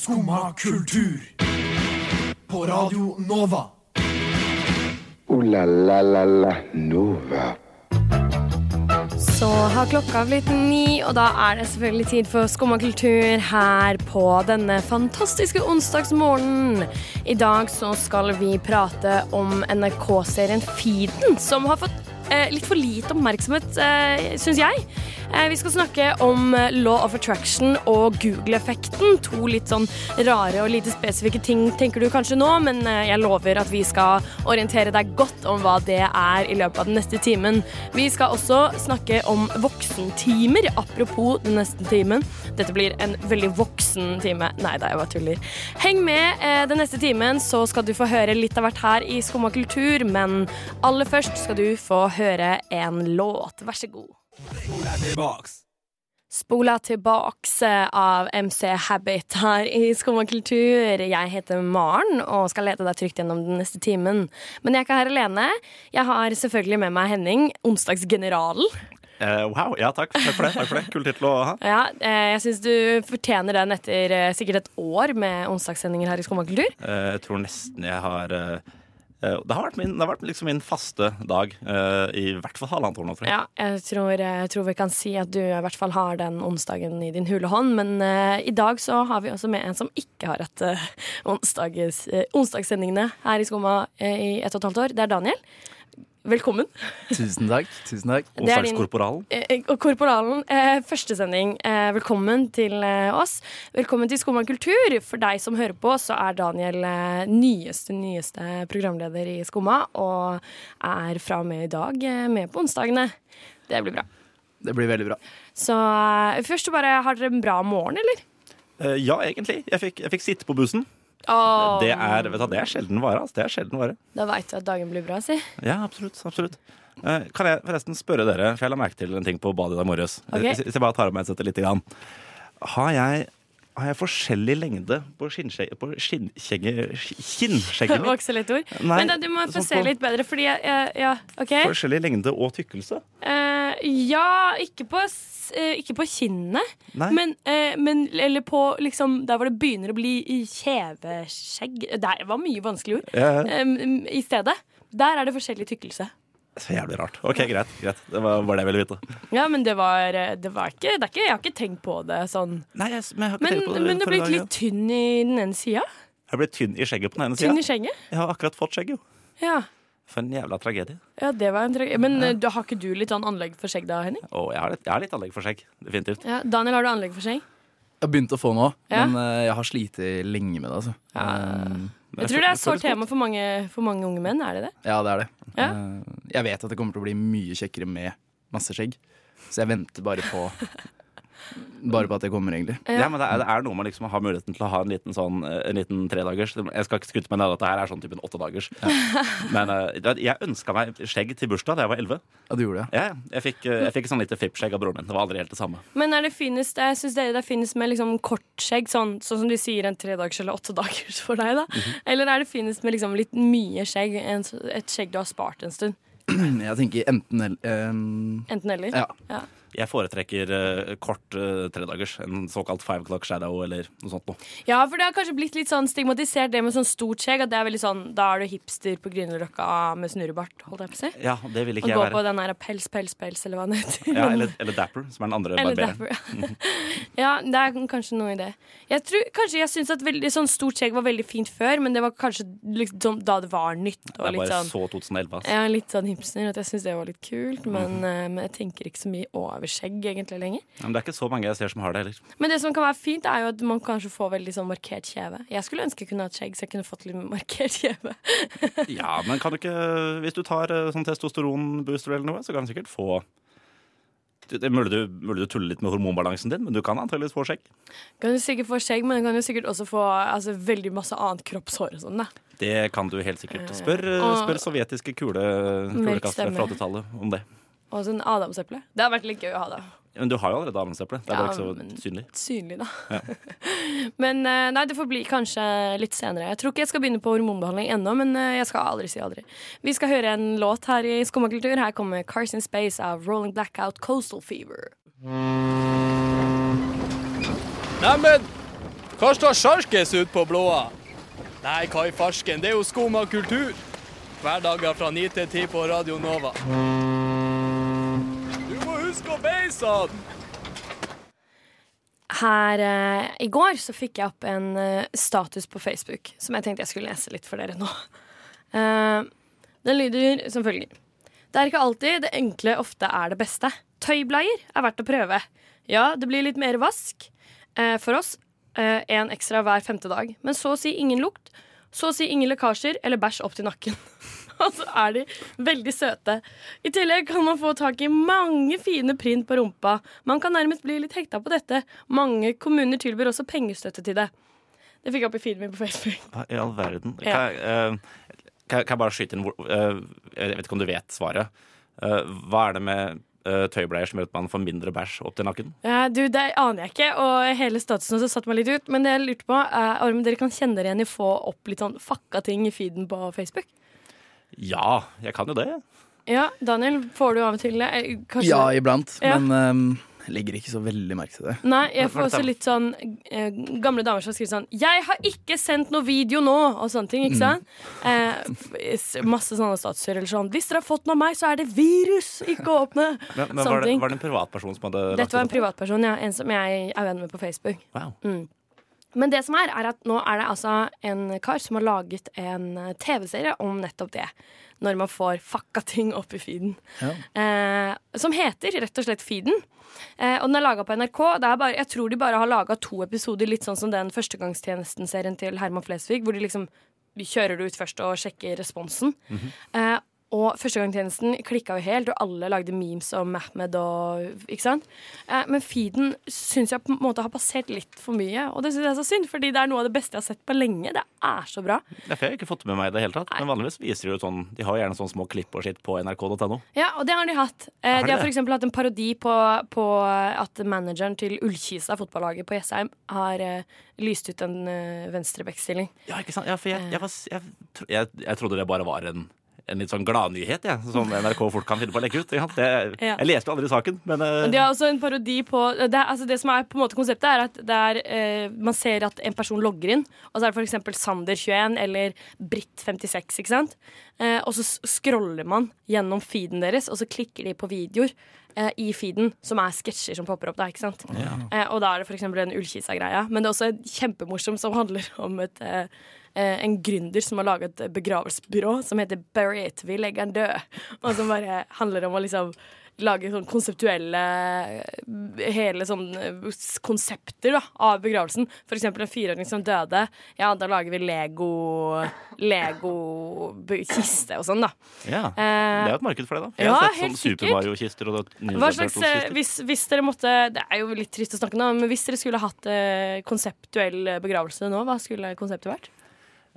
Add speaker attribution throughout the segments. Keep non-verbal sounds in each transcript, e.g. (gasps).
Speaker 1: Skumma kultur. På Radio Nova.
Speaker 2: O-la-la-la-la Nova.
Speaker 3: Så har klokka blitt ni, og da er det selvfølgelig tid for Skumma kultur her på denne fantastiske onsdagsmorgenen. I dag så skal vi prate om NRK-serien Feeden, som har fått eh, litt for lite oppmerksomhet, eh, syns jeg. Eh, vi skal snakke om eh, Law of Attraction og Google-effekten. To litt sånn rare og lite spesifikke ting, tenker du kanskje nå, men eh, jeg lover at vi skal orientere deg godt om hva det er i løpet av den neste timen. Vi skal også snakke om voksentimer, apropos den neste timen. Dette blir en veldig voksen time. Nei da, jeg bare tuller. Heng med den neste timen, så skal du få høre litt av hvert her i Skumma kultur, men aller først skal du få høre en låt. Vær så god. Spola tilbaks eh, av MC Habit her i Skumma kultur. Jeg heter Maren og skal lede deg trygt gjennom den neste timen. Men jeg er ikke her alene. Jeg har selvfølgelig med meg Henning, onsdagsgeneralen.
Speaker 4: Uh, wow, ja takk. takk for det. takk for det Kul tittel å ha.
Speaker 3: Ja, uh, jeg syns du fortjener den etter uh, sikkert et år med onsdagssendinger her i Skumma kultur.
Speaker 4: Jeg tror nesten jeg har Det har vært, min, har vært liksom min faste dag eh, i hvert fall halvannet år nå.
Speaker 3: Ja, jeg tror, jeg tror vi kan si at du i hvert fall har den onsdagen i din hule hånd. Men uh, i dag så har vi også med en som ikke har hatt uh, onsdags, uh, onsdagssendingene her i Skumma eh, i ett og et halvt år. Det er Daniel. Velkommen.
Speaker 5: Tusen takk. tusen takk
Speaker 3: Og er din- Eh, Korporalen, eh, første sending. Eh, velkommen til eh, oss. Velkommen til Skumma kultur. For deg som hører på, så er Daniel eh, nyeste, nyeste programleder i Skumma. Og er fra og med i dag eh, med på onsdagene. Det blir bra.
Speaker 5: Det blir veldig bra.
Speaker 3: Så eh, først så bare har dere en bra morgen, eller?
Speaker 4: Eh, ja, egentlig. Jeg fikk, jeg fikk sitte på bussen.
Speaker 3: Åh,
Speaker 4: Det er, vet du, det er sjelden vare. Altså. Det er sjelden vare.
Speaker 3: Da veit du at dagen blir bra, si.
Speaker 4: Ja, absolutt. absolutt. Eh, kan jeg forresten spørre dere, for jeg la merke til en ting på badet i dag morges.
Speaker 3: Ok.
Speaker 4: Hvis jeg bare tar av meg headsetet lite Grann. Har jeg har jeg forskjellig lengde på skinnskjegget På skinnskjegget (laughs)
Speaker 3: så lett ord.
Speaker 4: Nei,
Speaker 3: Men da, du må få
Speaker 4: sånn
Speaker 3: se
Speaker 4: på-
Speaker 3: litt bedre, fordi jeg Ja, OK.
Speaker 4: Forskjellig lengde og tykkelse?
Speaker 3: Eh, ja, ikke på, eh, ikke på kinnet, men, eh, men Eller på liksom der hvor det begynner å bli kjeveskjegg. Det var mye vanskelige ord.
Speaker 4: Ja, ja.
Speaker 3: I stedet. Der er det forskjellig tykkelse.
Speaker 4: Så jævlig rart. Ok, greit. greit. Det var bare det jeg ville vite.
Speaker 3: Ja, men det var, eh, det var ikke, det ikke Jeg har ikke tenkt på det sånn.
Speaker 4: Nei, jeg, men jeg
Speaker 3: Men,
Speaker 4: på det
Speaker 3: men er blitt litt tynn i den ene sida.
Speaker 4: Jeg ble tynn i skjegget på den ene sida.
Speaker 3: skjegget.
Speaker 4: Jeg har akkurat fått skjegg, jo.
Speaker 3: Ja.
Speaker 4: For en jævla tragedie.
Speaker 3: ja, det var en tragedie. Men ja. du, har ikke du litt sånn anlegg for skjegg da, Henning?
Speaker 4: Og jeg har, litt, jeg har litt anlegg for skjegg. Definitivt.
Speaker 3: Ja, Daniel, har du anlegg for skjegg?
Speaker 5: Jeg har begynt å få nå,
Speaker 3: Ja.
Speaker 5: men uh, jeg har slitt lenge med det. Altså.
Speaker 3: Ja.
Speaker 5: Eh,
Speaker 3: Jeg tror det er et sårt tema for mange, for mange unge menn. Er det det?
Speaker 5: ja, det er det.
Speaker 3: Ja.
Speaker 5: Uh, jeg vet at det kommer til å bli mye kjekkere med masse skjegg, så jeg venter bare på Bare på at det kommer, egentlig.
Speaker 4: Ja, men det er, det er noe med liksom å ha muligheten til å ha en liten sånn eh, En liten tredagers. Jeg skal ikke skryte meg ned at det her er sånn typen åttedagers. Ja. (laughs) Men uh, jeg ønska meg skjegg til bursdag da jeg var elleve.
Speaker 5: Ja, du gjorde det?
Speaker 4: Ja, ja. jeg fikk, eh, jeg fikk sånn lite fippskjegg av broren min. Det var aldri helt det samme.
Speaker 3: Men er det finest, jeg synes dere det er finest med liksom kortskjegg, sånn, sånn som du sier en tredagers eller åttedagers for deg, da? Eller er det finest med liksom litt mye skjegg, en, et skjegg du har spart en stund? (clears throat)
Speaker 5: Jeg tenker enten eller. Um...
Speaker 3: Enten eller?
Speaker 5: Ja. ja.
Speaker 4: Jeg foretrekker uh, kort uh, tredagers. En såkalt five o'clock shadow eller noe sånt noe.
Speaker 3: Ja, for det har kanskje blitt litt sånn stigmatisert, det med sånn stort skjegg. At det er veldig sånn, Da er du hipster på Grünerløkka med snurrebart, holdt jeg på å si.
Speaker 4: Ja, det vil
Speaker 3: Og
Speaker 4: ikke
Speaker 3: gå på
Speaker 4: være.
Speaker 3: den der pels, pels, pels, eller hva den heter.
Speaker 4: Ja, eller, eller Dapper, som er den andre
Speaker 3: Eller
Speaker 4: barberen. (laughs)
Speaker 3: ja, det er kanskje noe i det. Jeg tror kanskje jeg syns at veldig, sånn stort skjegg var veldig fint før, men det var kanskje liksom da det var nytt.
Speaker 4: Det
Speaker 3: Og
Speaker 4: er bare
Speaker 3: sånn,
Speaker 4: så 2011. ass.
Speaker 3: jeg er litt sånn hipster at jeg syns det var litt kult, men,
Speaker 4: mm
Speaker 3: eh, men jeg tenker ikke så mye over skjegg egentlig lenger.
Speaker 4: Men det er ikke så mange jeg ser som har det heller.
Speaker 3: Men det som kan være fint, er jo at man kanskje får veldig sånn markert kjeve. Jeg skulle ønske jeg kunne hatt skjegg, så jeg kunne fått litt markert kjeve. (laughs)
Speaker 4: Ja, men kan du ikke Hvis du tar eh, sånn testosteronbooster eller noe, så kan du sikkert få det er mulig du, mulig du tuller litt med hormonbalansen din, men du kan antakeligvis få skjegg.
Speaker 3: Kan du sikkert få skjegg, men du kan jo sikkert også få altså, veldig masse annet kroppshår og sånn, da.
Speaker 4: Det kan du helt sikkert. Spør, eh, spør sovjetiske kule, kulekastere fra 80-tallet om det.
Speaker 3: Og sånn adamseple. Det har vært litt gøy å ha, da.
Speaker 4: Men du har jo allerede adamseple. Det er
Speaker 3: Ja,
Speaker 4: bare ikke så
Speaker 3: men-
Speaker 4: synlig.
Speaker 3: Synlig, da. (laughs) men eh, nei, det får bli kanskje litt senere. Jeg tror ikke jeg skal begynne på hormonbehandling ennå, men eh, jeg skal aldri si aldri. Vi skal høre en låt her i Skummakultur. Her kommer Carson Space av Rolling Blackout Coastal Fever.
Speaker 6: Neimen, Hva står sjarkes ut på blåa? Nei, hva i farsken, det er jo Skummakultur. kultur. Hverdager fra 9 til 10 på Radio Nova. Huske å beise den!
Speaker 3: Her eh, i går så fikk jeg opp en eh, status på Facebook som jeg tenkte jeg skulle lese litt for dere nå. Eh, den lyder som følger. Det er ikke alltid det enkle ofte er det beste. Tøybleier er verdt å prøve. Ja, det blir litt mer vask eh, for oss. Én ekstra hver femte dag. Men så å si ingen lukt. Så å si ingen lekkasjer eller bæsj opp til nakken. (laughs) (laughs) Og så er de veldig søte. I tillegg kan man få tak i mange fine print på rumpa. Man kan nærmest bli litt hekta på dette. Mange kommuner tilbyr også pengestøtte til det. Det fikk jeg opp i feeden min på Facebook.
Speaker 4: I all verden? Kan, jeg, eh, kan, kan jeg bare skyte inn eh, Jeg vet ikke om du vet svaret. Eh, hva er det med tøybleier som gjør at man får mindre bæsj opp til nakken?
Speaker 3: Ja, du, Det aner jeg ikke, og hele statusen også satte meg litt ut. Men det jeg lurte på, er om dere kan kjenne dere igjen i å få opp litt sånn fucka ting i feeden på Facebook.
Speaker 4: Ja, jeg kan jo det.
Speaker 3: Ja, Daniel, får du av og til det? Eh, Kanskje
Speaker 5: Ja, iblant.
Speaker 3: Ja.
Speaker 5: Men um, jeg legger ikke så veldig merke til det.
Speaker 3: Nei, jeg får også litt sånn eh, gamle damer som skriver sånn 'Jeg har ikke sendt noe video nå!' og sånne ting. ikke sant? Eh, s- masse sånne statuser eller sånn. 'Hvis dere har fått noe av meg, så er det virus! Ikke åpne!' (laughs)
Speaker 4: Men, men
Speaker 3: Sånne
Speaker 4: var, det, var det en privatperson som hadde lagt
Speaker 3: Dette var en
Speaker 4: det
Speaker 3: privatperson, ja. En som jeg er venn med på Facebook.
Speaker 4: Wow.
Speaker 3: Men det som er, er at nå er det altså en kar som har laget en eh, TV-serie om nettopp det. Når man får fucka ting opp i feeden. Eh, som heter rett og slett Feeden. Eh, og den er laga på NRK. Er bare, jeg tror de bare har laga to episoder, litt sånn som den Førstegangstjenesten-serien til Herman Flesvig, hvor de liksom kjører det ut først og sjekker responsen. eh, og Førstegangstjenesten klikka jo helt, og alle lagde memes om Mahmed og Ikke sant? Eh, men feeden syns jeg på en måte har passert litt for mye, og det syns jeg er så synd, fordi det er noe av det beste jeg har sett på lenge. Det er så bra.
Speaker 4: Det har jeg ikke fått med meg i det hele tatt. Men vanligvis viser de jo sånn De har jo gjerne sånne små klipp og sitt på nrk.no.
Speaker 3: Ja, og det har de hatt. Eh,
Speaker 4: Har de
Speaker 3: de har f.eks. hatt en parodi på, på at manageren til Ullkisa, fotballaget på Jessheim, har eh, lyst ut en uh, venstrebackstilling.
Speaker 4: Ja, ikke sant? Ja, for jeg, jeg, var, jeg, jeg trodde det bare var en en litt sånn gladnyhet, ja, som NRK fort kan finne på å legge ut. Ja. Det,
Speaker 3: Ja.
Speaker 4: Jeg leste jo aldri saken, men uh...
Speaker 3: De har også en parodi på det, er, altså det som er på en måte konseptet, er at det er, uh, man ser at en person logger inn, og så er det f.eks. Sander21 eller Britt56, ikke sant? Uh, og så scroller man gjennom feeden deres, og så klikker de på videoer i feeden som er sketsjer som popper opp da, ikke sant? Eh, og da er det f.eks. en Ullkisa-greia. Men det er også kjempemorsomt som handler om et en gründer som har laget et begravelsesbyrå som heter Bury It, vi legger den død. Og som bare handler om å liksom lage sånn konseptuelle Hele sånn eh, konsepter da, av begravelsen. For eksempel en fireåring som døde. Ja, da lager vi Lego Lego-kiste og sånn, da.
Speaker 4: ja.
Speaker 3: Eh,
Speaker 4: Det er jo et marked for det, da. Jeg
Speaker 3: ja,
Speaker 4: har sett sånn Super. Mario-kister og
Speaker 3: Hva slags, eh, hvis, hvis dere måtte Det er jo litt trist å snakke nå, men hvis dere skulle hatt eh, konseptuell begravelse nå, hva skulle konseptet vært?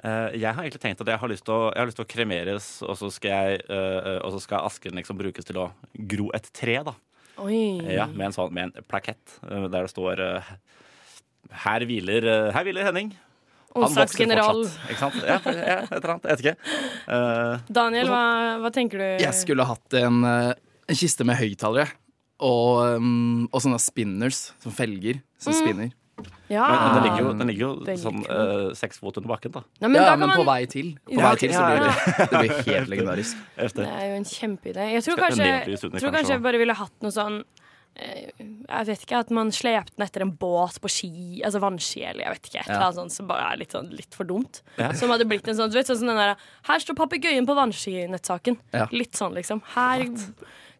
Speaker 4: Eh, jeg har egentlig tenkt at jeg har lyst til å, lyst til å kremeres, og så skal, jeg, eh, og så skal asken liksom brukes til å gro et tre, da.
Speaker 3: Oi.
Speaker 4: Ja, med en, sånn, med en plakett eh, der det står eh, her, hviler, eh, her hviler Henning.
Speaker 3: Onsdagsgeneral.
Speaker 4: Ikke sant? Ja, ja, et eller annet. Jeg vet ikke. Uh,
Speaker 3: Daniel, hva, hva tenker du?
Speaker 5: Jeg skulle hatt en, eh, en kiste med høyttalere. Og, um, og sånne spinners, som felger, som spinner.
Speaker 3: Ja.
Speaker 4: men, men den ligger jo, den ligger jo
Speaker 3: den
Speaker 4: sånn uh, seks fot under bakken, da.
Speaker 3: Nei, men
Speaker 5: ja,
Speaker 3: da kan
Speaker 5: men på vei til. På
Speaker 3: Ja,
Speaker 5: vei til så
Speaker 4: ja,
Speaker 5: blir det, (laughs) det blir helt legendarisk. (laughs)
Speaker 3: Det er jo en kjempeidé. Jeg tror kanskje,
Speaker 4: jeg
Speaker 3: tror
Speaker 4: kanskje,
Speaker 3: kanskje jeg bare ville hatt noe sånn eh, Jeg vet ikke, at man slepte den etter en båt på ski, altså vannski eller jeg vet ikke. Et eller annet sånt som bare er litt, sånn, litt for dumt.
Speaker 4: Ja.
Speaker 3: Som hadde blitt en sånn, du vet, sånn som den der Her står papegøyen på vannskinettsaken.
Speaker 5: Ja.
Speaker 3: Litt sånn, liksom. Her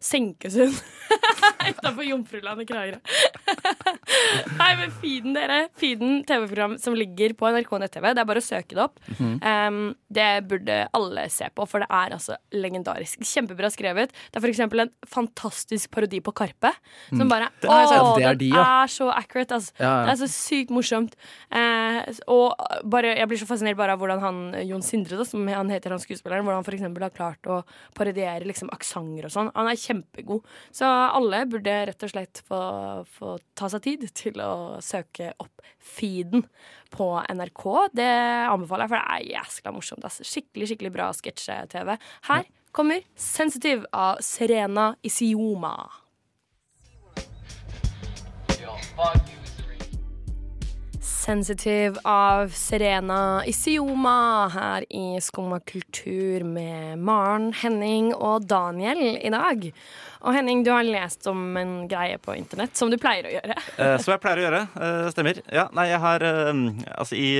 Speaker 3: senkes hun. (laughs) Utafor Jomfruland i Kragerø. (laughs) Nei, men Feeden, dere. Feeden, TV-program som ligger på NRK nett-TV. Det er bare å søke det opp.
Speaker 5: Mhm.
Speaker 3: um, det burde alle se på, for det er altså legendarisk. Kjempebra skrevet. Det er for eksempel en fantastisk parodi på Karpe. Som bare
Speaker 5: Mm. Det er
Speaker 3: Å, den
Speaker 5: de, ja.
Speaker 3: er så accurate, altså.
Speaker 5: Ja, ja.
Speaker 3: Det er så sykt morsomt. Uh, og bare, jeg blir så fascinert bare av hvordan han Jon Sindre, da, som han heter, han skuespilleren, hvordan han for eksempel har klart å parodiere liksom aksenter og sånn. Han er kjempegod. Så alle burde rett og slett få, få ta seg tid til å søke opp feeden på NRK. Det anbefaler jeg, for det er jæskla morsomt. Altså. Skikkelig, skikkelig bra sketsje-TV. Her kommer 'Sensitiv' av Serena Isioma. Sensitive av Serena Isioma her i Skumma kultur med Maren, Henning og Daniel i dag. Og Henning, du har lest om en greie på internett, som du pleier å gjøre. (laughs)
Speaker 4: Eh, Som jeg pleier å gjøre. eh, Stemmer. Ja, nei, jeg har eh, Altså, i,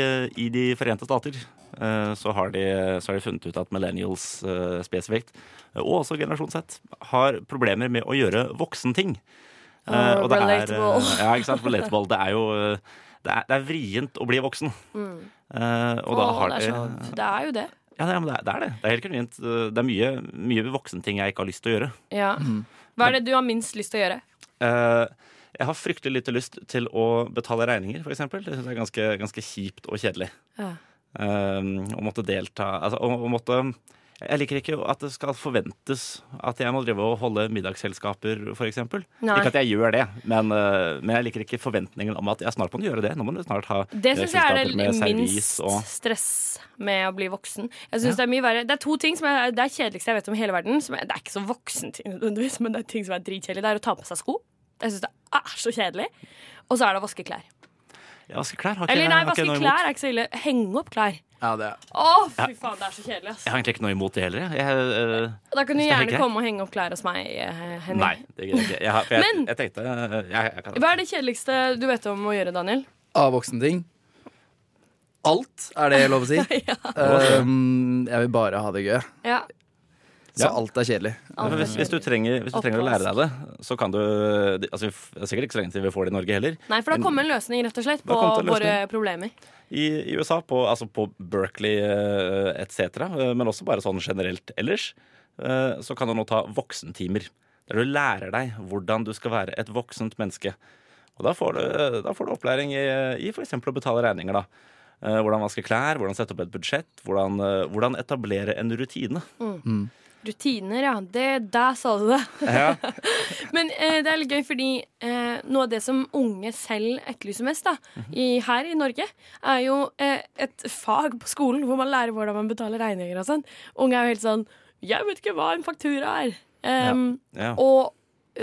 Speaker 4: i De forente stater eh, så har, de, så har de funnet ut at millennials eh, spesifikt, eh, og også generasjon Z, har problemer med å gjøre voksenting. Eh,
Speaker 3: Ah,
Speaker 4: og det er, eh,
Speaker 3: relatable.
Speaker 4: ja, ikke sant. Relatable. Det er jo eh, det er, det er vrient å bli voksen. Eh, og da
Speaker 3: Åh,
Speaker 4: har
Speaker 3: det, er så, det er jo det.
Speaker 4: Ja, det er, det er det. Det er helt genuint. Det er mye, mye voksenting jeg ikke har lyst til å gjøre.
Speaker 3: Ja. Hva er det du har minst lyst til å gjøre?
Speaker 4: Uh, jeg har fryktelig lite lyst til å betale regninger, for eksempel. Det syns jeg er ganske, ganske kjipt og kjedelig.
Speaker 3: Ja.
Speaker 4: Eh, å måtte delta altså, å, å måtte Jeg liker ikke at det skal forventes at jeg må drive og holde middagsselskaper, eksempel. Ikke at jeg gjør det, men, eh, men jeg liker ikke forventningen om at jeg snart må gjøre det. Nå må du snart ha
Speaker 3: Det syns jeg er det minst
Speaker 4: og
Speaker 3: stress med å bli voksen. Jeg synes
Speaker 4: Ja.
Speaker 3: Det er mye verre Det er to ting som er det er kjedeligste jeg vet om i hele verden. Som er, det er ikke så voksent, men det er ting som er dritkjedelig. Det er å ta på seg sko. Jeg syns det er så kjedelig. Og så er det å vaske klær.
Speaker 4: Ja, vaske klær har ikke,
Speaker 3: Eller nei, vaske klær er ikke så ille. Henge opp klær.
Speaker 5: Ja, det er.
Speaker 3: Å, fy faen, det er så kjedelig, ass.
Speaker 4: Jeg har egentlig ikke noe imot det heller. jeg. Jeg, eh,
Speaker 3: Da kan du
Speaker 4: Synes det er helt
Speaker 3: gjerne
Speaker 4: greit.
Speaker 3: komme og henge opp klær hos meg, eh, Henning.
Speaker 4: nei, det gidder jeg ikke. Jeg, har- for jeg,
Speaker 3: Men-
Speaker 4: jeg tenkte eh, jeg, jeg kan,
Speaker 3: Hva er det kjedeligste du vet om å gjøre, Daniel?
Speaker 5: Av voksenting. Alt, er det lov å si? (laughs) um, jeg vil bare ha det gøy.
Speaker 3: Ja,
Speaker 5: Så
Speaker 4: Ja.
Speaker 5: alt er kjedelig.
Speaker 3: alt er
Speaker 4: hvis, hvis, du trenger, hvis du trenger å lære deg det, så kan du altså, Det er sikkert ikke så lenge til vi får det i Norge heller.
Speaker 3: Nei, for det kommer en løsning, rett og slett, på våre problemer.
Speaker 4: I, i USA, på, altså på Berkeley eh, etc., eh, men også bare sånn generelt ellers, eh, så kan du nå ta voksentimer. Der du lærer deg hvordan du skal være et voksent menneske. Og da får du, da får du opplæring i, i f.eks. å betale regninger. da. Hvordan vaske klær, hvordan sette opp et budsjett, hvordan, hvordan etablere en rutine.
Speaker 3: Rutiner, ja. Det, der sa du det.
Speaker 4: Ja. (laughs)
Speaker 3: Men eh, det er litt gøy, fordi eh, noe av det som unge selv etterlyser mest da, i, her i Norge, er jo eh, et fag på skolen hvor man lærer hvordan man betaler regninger og sånn. Unge er jo helt sånn Jeg vet ikke hva en faktura er. Um,
Speaker 4: Ja.
Speaker 3: Og,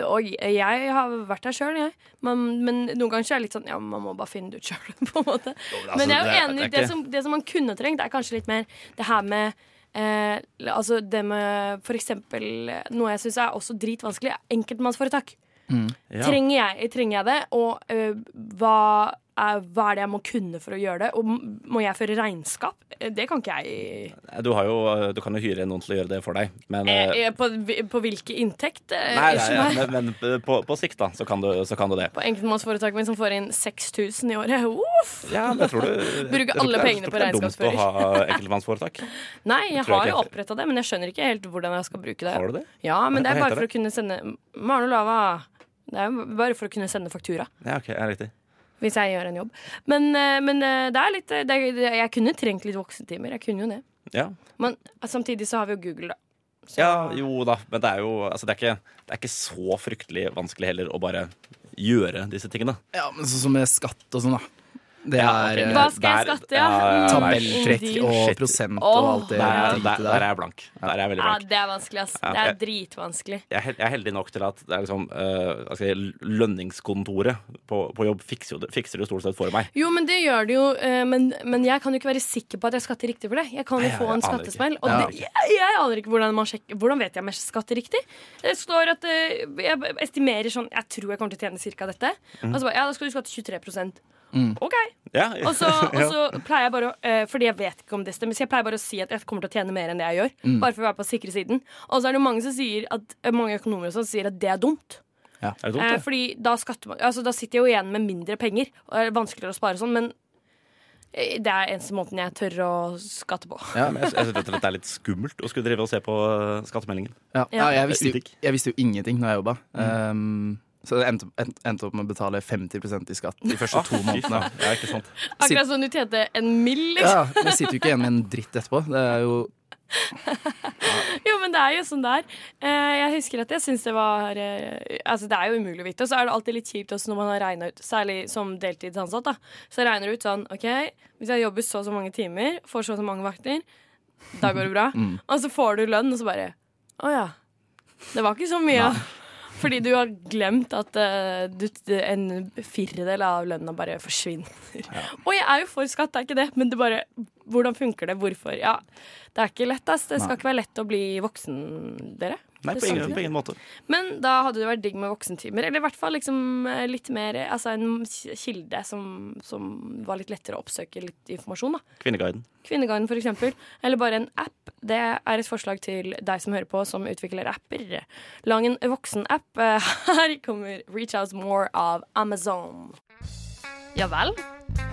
Speaker 3: og jeg har vært der sjøl, jeg. Men, men noen ganger er det litt sånn Ja, man må bare finne det ut sjøl, (laughs) på en måte.
Speaker 4: altså,
Speaker 3: men jeg er jo enig.
Speaker 4: det
Speaker 3: Det, som, det som man kunne trengt, er kanskje litt mer det her med Eh, altså det med for eksempel Noe jeg syns er også dritvanskelig, er enkeltmannsforetak.
Speaker 4: Ja.
Speaker 3: Trenger, jeg, trenger jeg det? Og eh, hva, hva er det jeg må kunne for å gjøre det? Og må jeg føre regnskap? Eh, Det kan ikke jeg.
Speaker 4: Du, har jo, du kan jo hyre noen til å gjøre det for deg, men
Speaker 3: Eh,
Speaker 4: eh,
Speaker 3: på, på hvilke inntekt?
Speaker 4: Nei, Nei,
Speaker 3: nei,
Speaker 4: men, men på, på sikt, da, så kan, du, så kan du det.
Speaker 3: På enkeltmannsforetaket mitt som får inn 6000 i året. Uff!
Speaker 4: Ja, men jeg tror du
Speaker 3: Bruke alle
Speaker 4: ikke det er-
Speaker 3: pengene
Speaker 4: jeg tror
Speaker 3: på
Speaker 4: ikke det er dumt å ha enkeltmannsforetak. (laughs)
Speaker 3: Nei, jeg
Speaker 4: jeg
Speaker 3: har jo oppretta det, men jeg skjønner ikke helt hvordan jeg skal bruke det.
Speaker 4: Har du det?
Speaker 3: Ja, men det er bare for å kunne sende Maren Olava. Det er jo bare for å kunne sende faktura.
Speaker 4: Ja, ok, ja, riktig.
Speaker 3: Hvis jeg gjør en jobb. Men, eh, men eh, det er litt det, det, Jeg kunne trengt litt voksentimer. Jeg kunne jo det.
Speaker 4: Ja.
Speaker 3: Men samtidig så har vi jo Google, da. Så,
Speaker 4: ja, jo da, men det er jo altså, det, er ikke, det er ikke så fryktelig vanskelig heller å bare gjøre disse tingene.
Speaker 5: Ja, men sånn som med skatt og sånn, da. Det er
Speaker 4: ja,
Speaker 5: okay.
Speaker 3: Hva skal jeg skatte, ja?
Speaker 5: tabelltrekk og
Speaker 4: Shit.
Speaker 5: prosent og alt det
Speaker 4: Der, der, der
Speaker 5: der.
Speaker 4: er jeg blank. Der er jeg veldig
Speaker 3: Ja, det er vanskelig, ass. Det er dritvanskelig.
Speaker 4: Jeg er, jeg er heldig nok til at det er liksom, uh, si, lønningskontoret på, på jobb fikser, jo det, fikser det jo stort sett for meg.
Speaker 3: Jo, men det gjør det jo. uh, Men, men jeg kan jo ikke være sikker på at jeg skatter riktig for det. Jeg kan jo få en skattesmell. Og det, jeg, jeg aner ikke hvordan man sjekker Hvordan vet jeg om jeg skatter riktig? Det står at uh, jeg estimerer sånn Jeg tror jeg kommer til å tjene cirka dette. Og så bare Ja, da skal du skatte 23
Speaker 5: Mm.
Speaker 3: OK.
Speaker 4: Ja, (laughs)
Speaker 3: Og så, og så pleier jeg bare å eh, Fordi jeg vet ikke om det stemmer, så jeg pleier bare å si at jeg kommer til å tjene mer enn det jeg gjør.
Speaker 4: Mm.
Speaker 3: Bare for å være på sikre siden. Og så er det mange som sier at eh, Mange økonomer sånn sier at det er dumt.
Speaker 4: er det dumt,
Speaker 3: Eh, fordi da, skatter man, altså, da sitter jeg jo igjen med mindre penger, og det er vanskeligere å spare sånn, men det er eneste måten jeg tør å skatte på.
Speaker 4: Ja, men jeg, jeg synes det er litt skummelt å skulle drive og se på skattemeldingen.
Speaker 5: Ja,
Speaker 3: Ja.
Speaker 5: ja, jeg, visste jo, jeg visste jo ingenting når jeg jobba. Um, så jeg endte, endte opp med å betale 50% i skatt de første to månedene.
Speaker 4: Ja, ikke sant?
Speaker 3: Akkurat som du tjente en mill, liksom.
Speaker 5: Ja, men jeg sitter jo ikke igjen med en dritt etterpå. Det er jo (laughs)
Speaker 3: Jo, men det er jo sånn det er. Eh, jeg husker at jeg syns det var eh, Altså, det er jo umulig å vite. Og så er det alltid litt kjipt også når man har regna ut, særlig som deltidsansatt, da. Så regner du ut sånn OK, hvis jeg jobber så og så mange timer, får så og så mange vakter, da går det bra. Og så får du lønn, og så bare Å ja. Det var ikke så mye. Fordi du har glemt at uh, du, en firedel av lønna bare forsvinner. Og jeg er jo for skatt, det er ikke det, men det bare Hvordan funker det? Hvorfor? Ja, det er ikke lett, ass. Det skal
Speaker 5: Nei.
Speaker 3: ikke være lett å bli voksen, dere.
Speaker 4: Nei, på ingen, på ingen måte.
Speaker 3: Men da hadde det vært digg med voksentimer. Eller i hvert fall liksom eh, litt mer Altså en kilde som, som var litt lettere å oppsøke litt informasjon. da
Speaker 4: Kvinneguiden.
Speaker 3: Kvinneguiden, for eksempel. Eller bare en app. Det er et forslag til deg som hører på, som utvikler apper. Lag en voksen-app. Eh, (laughs) Her kommer Reach Out More av Amazon. Ja vel?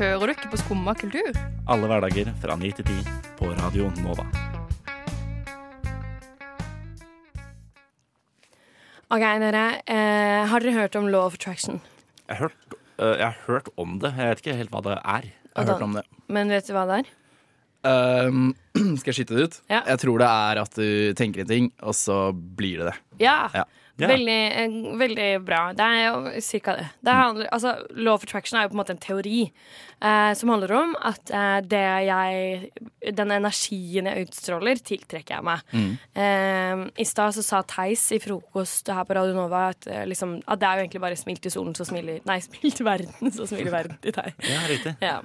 Speaker 3: Hører du ikke på Skumma kultur?
Speaker 4: Alle hverdager fra 9 til 10 på Radio Nova.
Speaker 3: OK, dere. Eh, har dere hørt om Law of Attraction?
Speaker 4: Jeg har, hørt, øh, jeg har hørt om det. Jeg vet ikke helt hva det er.
Speaker 5: Jeg har hørt om det.
Speaker 3: Men vet du hva det er?
Speaker 5: Um, (clears throat) skal jeg skyte det ut?
Speaker 3: Ja.
Speaker 5: Jeg tror det er at du tenker en ting, og så blir det det.
Speaker 3: Ja.
Speaker 5: Ja.
Speaker 4: Ja.
Speaker 3: Veldig, eh, veldig bra. Det er jo cirka det. det handler, altså, law of attraction er jo på en måte en teori eh, som handler om at eh, det jeg Den energien jeg utstråler, tiltrekker jeg meg. Eh, I stad så sa Theis i frokost her på Radio Nova at, eh, liksom, at det er jo egentlig bare smil til solen, så smiler Nei, (laughs) smil til verden, så smiler verden til deg.
Speaker 4: Ja, riktig.
Speaker 3: Ja.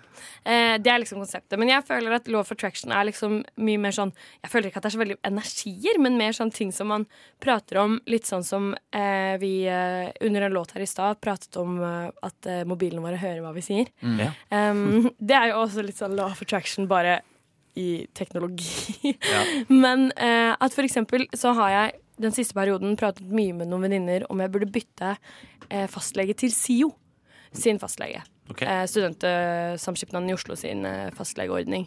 Speaker 3: Eh, det er liksom konseptet. Men jeg føler at law of attraction er liksom mye mer sånn Jeg føler ikke at det er så veldig energier, men mer sånn ting som man prater om, litt sånn som eh, vi eh, under en låt her i stad pratet om eh, at eh, mobilene våre hører hva vi sier.
Speaker 4: Ja.
Speaker 3: Um, (laughs) det er jo også litt sånn law of attraction, bare i teknologi. (laughs) Men eh, at for eksempel så har jeg den siste perioden pratet mye med noen venninner om jeg burde bytte eh, fastlege til SIO sin fastlege. Okay. Studentsamskipnaden i Oslo sin fastlegeordning.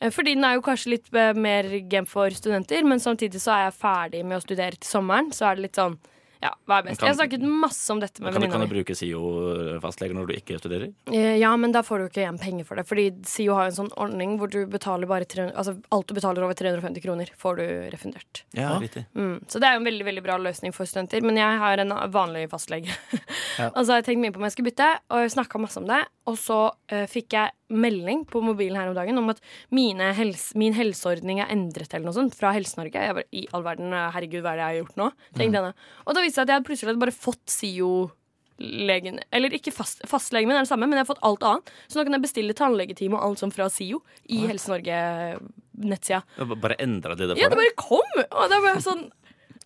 Speaker 3: Eh, fordi den er jo kanskje litt eh, mer game for studenter, men samtidig så er jeg ferdig med å studere til sommeren. Så er det litt sånn ja, hva er best?
Speaker 4: kan-
Speaker 3: Jeg har snakket masse om dette med
Speaker 4: Kan, du- kan
Speaker 3: venninna
Speaker 4: du bruke SIO-fastleger når du ikke studerer?
Speaker 3: Eh, Ja, men da får du ikke igjen penger for det. Fordi SIO har en sånn ordning hvor du betaler bare 300, altså alt du betaler over 350 kroner, får du refundert.
Speaker 4: Ja, riktig.
Speaker 3: Mm. Så det er jo en veldig veldig bra løsning for studenter. Men jeg har en vanlig fastlege. (laughs) og så har jeg tenkt mye på om jeg skulle bytte, og snakka masse om det. Og så uh, fikk jeg melding på mobilen her om dagen om at mine helse, min helseordning er endret eller noe sånt fra Helse-Norge. Jeg bare, I all verden, herregud, hva er det jeg har gjort nå? Da. Og da viste det seg at jeg plutselig hadde bare fått SIO-legen Eller ikke fast, fastlegen min er det samme, men jeg har fått alt annet. Så nå kan jeg bestille tannlegetime og alt sånt fra SIO i Helse-Norge-nettsida.
Speaker 4: Bare endra de det for deg?
Speaker 3: Ja, det bare kom! Og det var sånn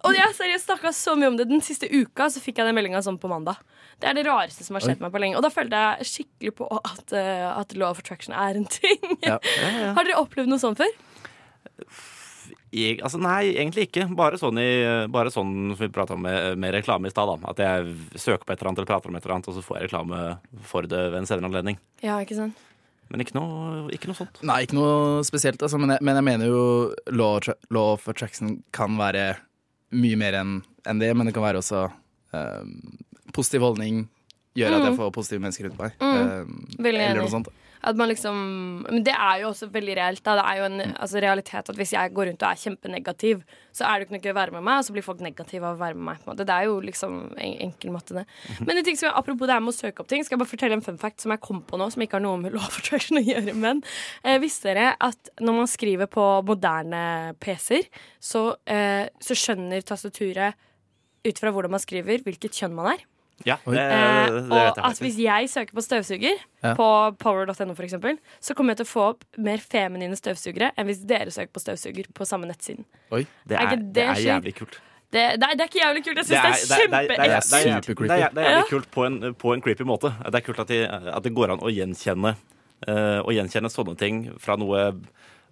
Speaker 3: og jeg seriøst snakka så mye om det Den siste uka så fikk jeg den meldinga sånn på mandag. Det er det rareste som har skjedd meg på lenge. Og da følte jeg skikkelig på at, uh, at law of attraction er en ting.
Speaker 5: Ja.
Speaker 3: Har dere opplevd noe sånt før?
Speaker 4: Jeg, altså, nei, egentlig ikke. Bare sånn, i, bare sånn som vi prata om med, med reklame i stad. At jeg søker på et eller annet eller prater om et eller annet, og så får jeg reklame for det ved en senere anledning.
Speaker 3: Ja, ikke sant?
Speaker 4: Men ikke noe, ikke noe sånt.
Speaker 5: Nei, ikke noe spesielt, altså, men, jeg, men jeg mener jo law, law of attraction kan være mye mer enn en det, men det kan være også um, positiv holdning. Gjøre at jeg får positive mennesker rundt meg. Um,
Speaker 3: Veldig
Speaker 5: eller noe sånt.
Speaker 3: At man liksom Men det er jo også veldig reelt. Da. Det er jo en altså, realitet at hvis jeg går rundt og er kjempenegativ, så er det ikke noe gøy å være med meg, og så blir folk negative av å være med meg. På en måte. Det er jo liksom en, enkel måte, det. (laughs) Men en ting som jeg, apropos det her med å søke opp ting, skal jeg bare fortelle en fun fact som jeg kom på nå, som ikke har noe med law of attraction å gjøre. Men eh, visste dere at når man skriver på moderne PC-er, så, eh, så skjønner tastaturet ut fra hvordan man skriver, hvilket kjønn man er.
Speaker 4: Ja, det,
Speaker 3: Eh,
Speaker 4: det vet
Speaker 3: og
Speaker 4: jeg
Speaker 3: at
Speaker 4: faktisk.
Speaker 3: hvis jeg søker på støvsuger
Speaker 5: Ja.
Speaker 3: på power.no, for eksempel, så kommer jeg til å få opp mer feminine støvsugere enn hvis dere søker på støvsuger på samme nettsiden.
Speaker 5: Oi.
Speaker 4: Det
Speaker 3: er
Speaker 4: er, det
Speaker 3: det
Speaker 4: er jævlig kult.
Speaker 3: Det, det, er, det er ikke jævlig kult. Jeg syns det,
Speaker 4: det
Speaker 3: er
Speaker 4: er, det det
Speaker 3: kjempeekkelt.
Speaker 4: det er jævlig kult på en, på en creepy måte. Det er kult at, de, at det går an å gjenkjenne, uh, å gjenkjenne sånne ting fra noe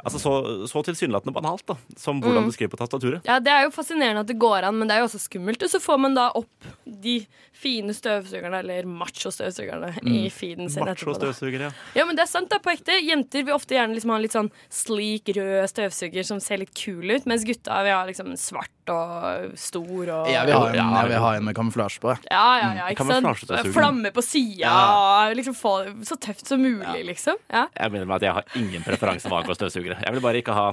Speaker 4: Altså så, så tilsynelatende banalt da, som hvordan
Speaker 3: Mm.
Speaker 4: du skriver på tastaturet.
Speaker 3: Ja, Det er jo fascinerende at det går an, men det er jo også skummelt. Og så får man da opp de fine støvsugerne, eller macho-støvsugerne, i feeden sin macho
Speaker 4: etterpå. ja.
Speaker 3: Ja, men det er sant, er på ekte. Jenter vil ofte gjerne liksom ha en litt sånn sleek, rød støvsuger som ser litt kul ut, mens gutta vil ha liksom svart og stor og
Speaker 5: Jeg vil ha en,
Speaker 4: Ja,
Speaker 5: jeg vil ha en med kamuflasje på.
Speaker 3: Ja, ja, ja, ikke sant? Flamme på sida,
Speaker 5: Ja.
Speaker 3: liksom få det så tøft som mulig, liksom. Ja.
Speaker 4: Jeg mener med at jeg har ingen preferanse For å støvsugere. Jeg vil bare ikke ha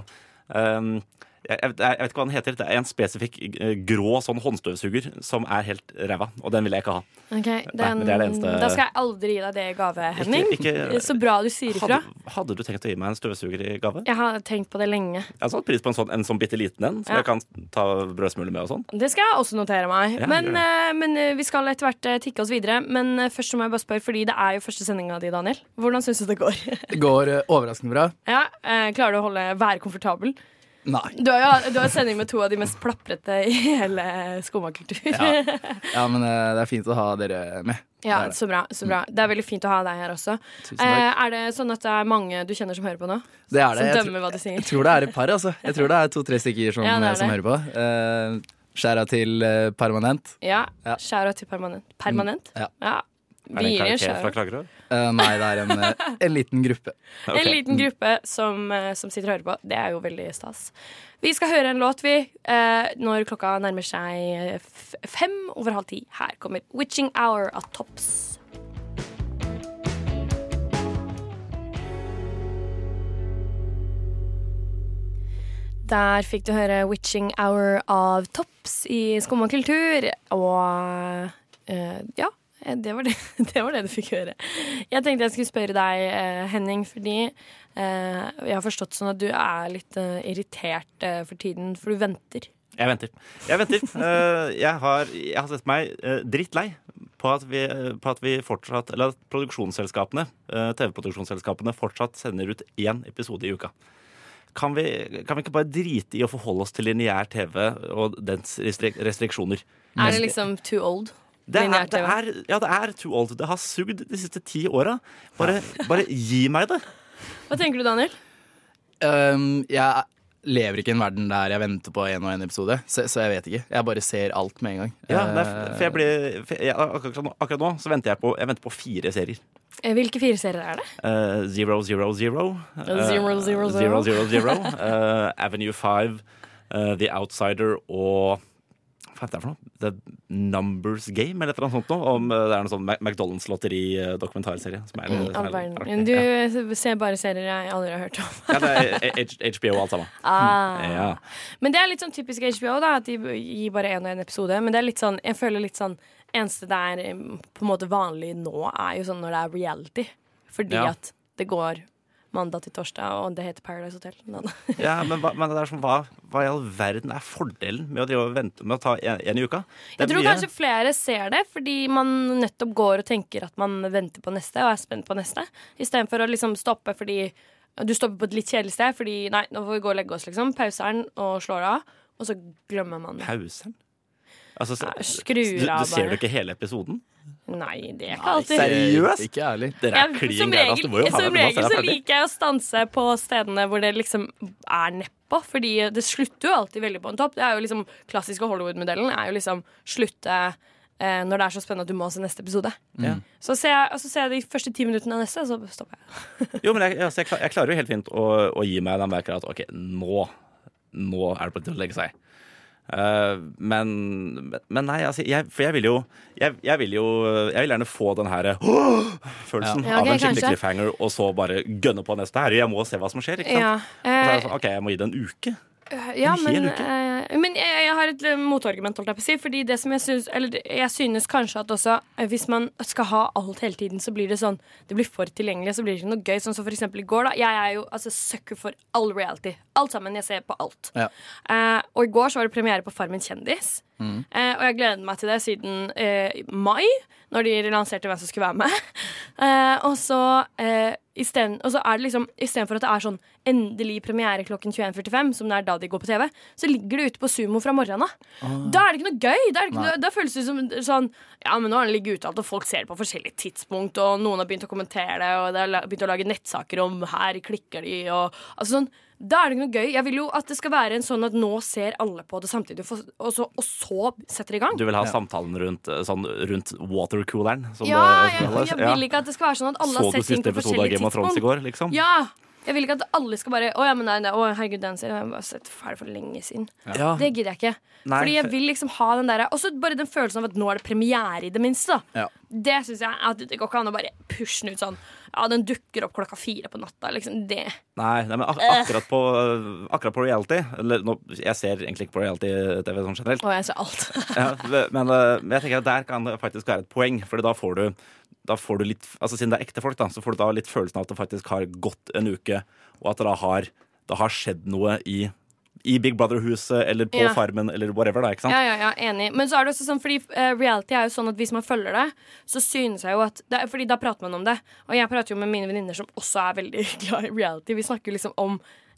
Speaker 4: ehm, jeg, jeg, vet ikke hva den heter. Det er en spesifikk eh, grå sånn håndstøvsuger som er helt ræva, og den vil jeg ikke ha.
Speaker 3: Ok, den,
Speaker 4: Nei, det er det eneste-
Speaker 3: Da skal jeg aldri gi deg det i gave, Henning.
Speaker 4: ikke-
Speaker 3: Så bra du sier ifra.
Speaker 4: Hadde, hadde du tenkt å gi meg en støvsuger i gave?
Speaker 3: Jeg har tenkt på det lenge.
Speaker 4: Jeg har satt pris på en sånn, en sånn bitte liten en, som
Speaker 3: Ja.
Speaker 4: jeg kan ta brødsmuler med og sånn.
Speaker 3: Det skal jeg også notere meg.
Speaker 4: Ja,
Speaker 3: men, eh, men eh, vi skal etter hvert tikke oss videre. Men først må jeg bare spørre, fordi det er jo første sendinga di, Daniel. Hvordan syns du det går?
Speaker 5: Det går overraskende bra. (laughs)
Speaker 3: ja, eh, Klarer du å holde, være komfortabel?
Speaker 5: Nei.
Speaker 3: Du har jo du har sending med to av de mest plaprete i hele skomakultur.
Speaker 5: Ja. Ja, men eh, det er fint å ha dere med.
Speaker 3: Ja,
Speaker 5: Det det.
Speaker 3: så bra, så bra. Det er veldig fint å ha deg her også. Eh, er det sånn at det er mange du kjenner som hører på nå?
Speaker 5: Det er det.
Speaker 3: Som dømmer hva du sier?
Speaker 5: jeg tror det er et par, altså. Jeg tror det er to-tre stykker som,
Speaker 3: Ja, det er
Speaker 5: som hører på. Uh, Skjæra til eh, Permanent.
Speaker 3: Ja.
Speaker 5: Ja.
Speaker 3: Skjæra til permanent. Permanent?
Speaker 5: Ja.
Speaker 3: ja.
Speaker 4: Er det en karakter fra. Kragerø?
Speaker 5: Uh, nei, det er en, eh, en liten gruppe. (laughs)
Speaker 4: Okay.
Speaker 3: En liten gruppe som, eh, som sitter og hører på. Det er jo veldig stas. Vi skal høre en låt, vi, uh, når klokka nærmer seg f fem over halv ti. Her kommer 'Witching Hour' av Tops. Der fikk du høre 'Witching Hour' av Tops i Skumma kultur. Og uh, ja, det var det, (laughs) det var det du fikk høre. Jeg tenkte jeg skulle spørre deg, eh, Henning, fordi eh, jeg har forstått sånn at du er litt eh, irritert eh, for tiden, for du venter.
Speaker 4: Jeg venter. Jeg venter. Eh, jeg, har, jeg har sett meg eh, drittlei på at vi, eh, på at vi fortsatt Eller at produksjonsselskapene, eh, TV-produksjonsselskapene fortsatt sender ut én episode i uka. Kan vi, kan vi ikke bare drite i å forholde oss til lineær TV og dens restrik restriksjoner?
Speaker 3: Er det liksom too old?
Speaker 4: Det er, det er, ja, det er too old. Det har sugd de siste ti åra. Bare, bare gi meg det. (laughs)
Speaker 3: Hva tenker du, Daniel?
Speaker 5: Um, jeg lever ikke i en verden der jeg venter på en og en episode, så, så jeg vet ikke. Jeg bare ser alt med en gang.
Speaker 4: Ja, nei,
Speaker 5: Eh,
Speaker 4: for jeg blir, for jeg, akkurat, akkurat nå så venter jeg på, jeg venter på fire serier.
Speaker 3: Eh, Hvilke fire serier er det?
Speaker 4: Uh, zero, zero, zero. Uh,
Speaker 3: Zero, zero, zero.
Speaker 4: zero, zero, zero. (laughs) Uh, Avenue 5, eh, The Outsider og Hva er det for noe? The Numbers Game, eller et eller annet sånt noe. Om, eh, det er noe sånn som
Speaker 3: all
Speaker 4: er
Speaker 3: verden.
Speaker 4: artig.
Speaker 3: Du ser bare serier jeg aldri har hørt om.
Speaker 4: Ja, det er HBO alt sammen. (laughs)
Speaker 3: Ah.
Speaker 4: Ja.
Speaker 3: Men det er litt sånn typisk HBO, da, at de gir bare én og én episode. Men det er litt sånn, jeg føler litt sånn Eneste det er eh, på en måte vanlig nå, er jo sånn når det er reality. Fordi
Speaker 4: Ja.
Speaker 3: at det går mandag til torsdag, og det heter Paradise Hotel. (laughs)
Speaker 4: Ja, men, men det er sånn, hva, hva i all verden er fordelen med å, drive og vente med å ta en, en i uka?
Speaker 3: Jeg tror
Speaker 4: mye-
Speaker 3: kanskje flere ser det, fordi man nettopp går og tenker at man venter på neste og er spent på neste, istedenfor å liksom stoppe fordi du stopper på et litt kjedelig sted fordi nei, nå får vi gå og legge oss, liksom. Pauser den og slår av, og så glemmer man det.
Speaker 4: Pausen? Altså, så,
Speaker 3: Ja, skrur
Speaker 4: du,
Speaker 3: av
Speaker 4: du ser
Speaker 3: jo
Speaker 4: du ikke hele episoden?
Speaker 3: Nei, det er ikke alltid.
Speaker 4: Seriøst?
Speaker 5: Ikke ærlig.
Speaker 4: Dere er klin
Speaker 3: som
Speaker 4: gærne. må jo
Speaker 3: regel, som regel så liker jeg å stanse på stedene hvor det liksom er nedpå. Fordi det slutter jo alltid veldig på en topp. Det er jo liksom Klassiske Hollywood-modellen er jo liksom slutte eh, når det er så spennende at du må se neste episode.
Speaker 4: Mm.
Speaker 3: Så ser jeg, så ser jeg de første ti minuttene av neste, så stopper jeg. (laughs)
Speaker 4: Jo, men jeg, altså, jeg, klar, jeg klarer jo helt fint å, å gi meg den merker at ok, nå, nå er det på tide å legge seg. Eh, men, men nei, altså, jeg, for jeg vil jo jeg, jeg vil jo Jeg vil gjerne få den her (gasps) følelsen
Speaker 3: Ja, ok,
Speaker 4: av en skikkelig
Speaker 3: kanskje.
Speaker 4: cliffhanger, og så bare gønne på neste her. Jeg må se hva som skjer. ikke sant?
Speaker 3: Ja,
Speaker 4: Og så det
Speaker 3: eh,
Speaker 4: sånn, ok, jeg må gi det en uke.
Speaker 3: Ja men,
Speaker 4: uh,
Speaker 3: eh, men jeg, jeg har et eh, motargument, holdt jeg på å si. Fordi det som jeg synes, Eller jeg synes kanskje at også eh, hvis man skal ha alt hele tiden, så blir det sånn Det blir for tilgjengelig, så blir det ikke noe gøy. Sånn som for eksempel i går, da. Jeg er jo altså sucker for all reality. Alt sammen. Jeg ser på alt.
Speaker 5: Ja.
Speaker 3: Uh, og i går så var det premiere på Farmen kjendis.
Speaker 5: Mm.
Speaker 3: Uh, og jeg gleder meg til det siden eh, mai, når de lanserte hvem som skulle være med. (laughs) Eh, og så uh, isteden- og så er det liksom istedenfor at det er sånn endelig premiere klokken 21.45, som det er da de går på TV, så ligger det ute på Sumo fra morgenen av. Da er det ikke noe gøy. Da, er det ikke noe, da føles det som sånn Ja, men nå har den ligget ute alt, og folk ser det på forskjellige tidspunkt, og noen har begynt å kommentere det, og det har begynt å lage nettsaker om her klikker de, og altså sånn da er det ikke noe gøy. Jeg vil jo at det skal være en sånn at nå ser alle på det samtidig, og så- og så, setter det i gang.
Speaker 4: Du vil ha samtalen rundt, eh, sånn, rundt watercooleren?
Speaker 3: Ja,
Speaker 4: det-
Speaker 3: jeg, jeg vil ikke at det skal være sånn at alle
Speaker 4: Så
Speaker 3: har
Speaker 4: du
Speaker 3: sett ting
Speaker 4: siste episode av Game of Thrones i går? liksom?
Speaker 3: Ja, Jeg vil ikke at alle skal bare Å ja, men nei, nei, å, herregud, den serien har jeg bare sett ferdig for lenge siden.
Speaker 4: Ja.
Speaker 3: Det gidder jeg ikke.
Speaker 4: Nei,
Speaker 3: Fordi jeg vil liksom ha den der Og så bare den følelsen av at nå er det premiere, i det minste. da
Speaker 5: Ja.
Speaker 3: Det syns jeg at det går ikke an å bare pushe den ut sånn. Ja, den dukker opp klokka fire på natta. Liksom det.
Speaker 4: Nei, nei men ak akkurat, på, akkurat på reality eller, nå, Jeg ser egentlig ikke på reality-TV sånn generelt.
Speaker 3: Å, jeg ser alt.
Speaker 4: Ja, men, eh, men jeg tenker at der kan det faktisk være et poeng, Fordi da får du da får du litt, altså Siden det er ekte folk, da, så får du da litt følelsen av at det faktisk har gått en uke, og at det da har, det har skjedd noe i, i Big Brother-huset eller på
Speaker 3: Ja.
Speaker 4: Farmen eller whatever. da, ikke sant?
Speaker 3: Ja, ja, ja, enig. Men så er det også sånn, fordi uh, reality er jo sånn at hvis man følger det, så synes jeg jo at det, Fordi da prater man om det. Og jeg prater jo med mine venninner som også er veldig (laughs) glad i reality. Vi snakker jo liksom om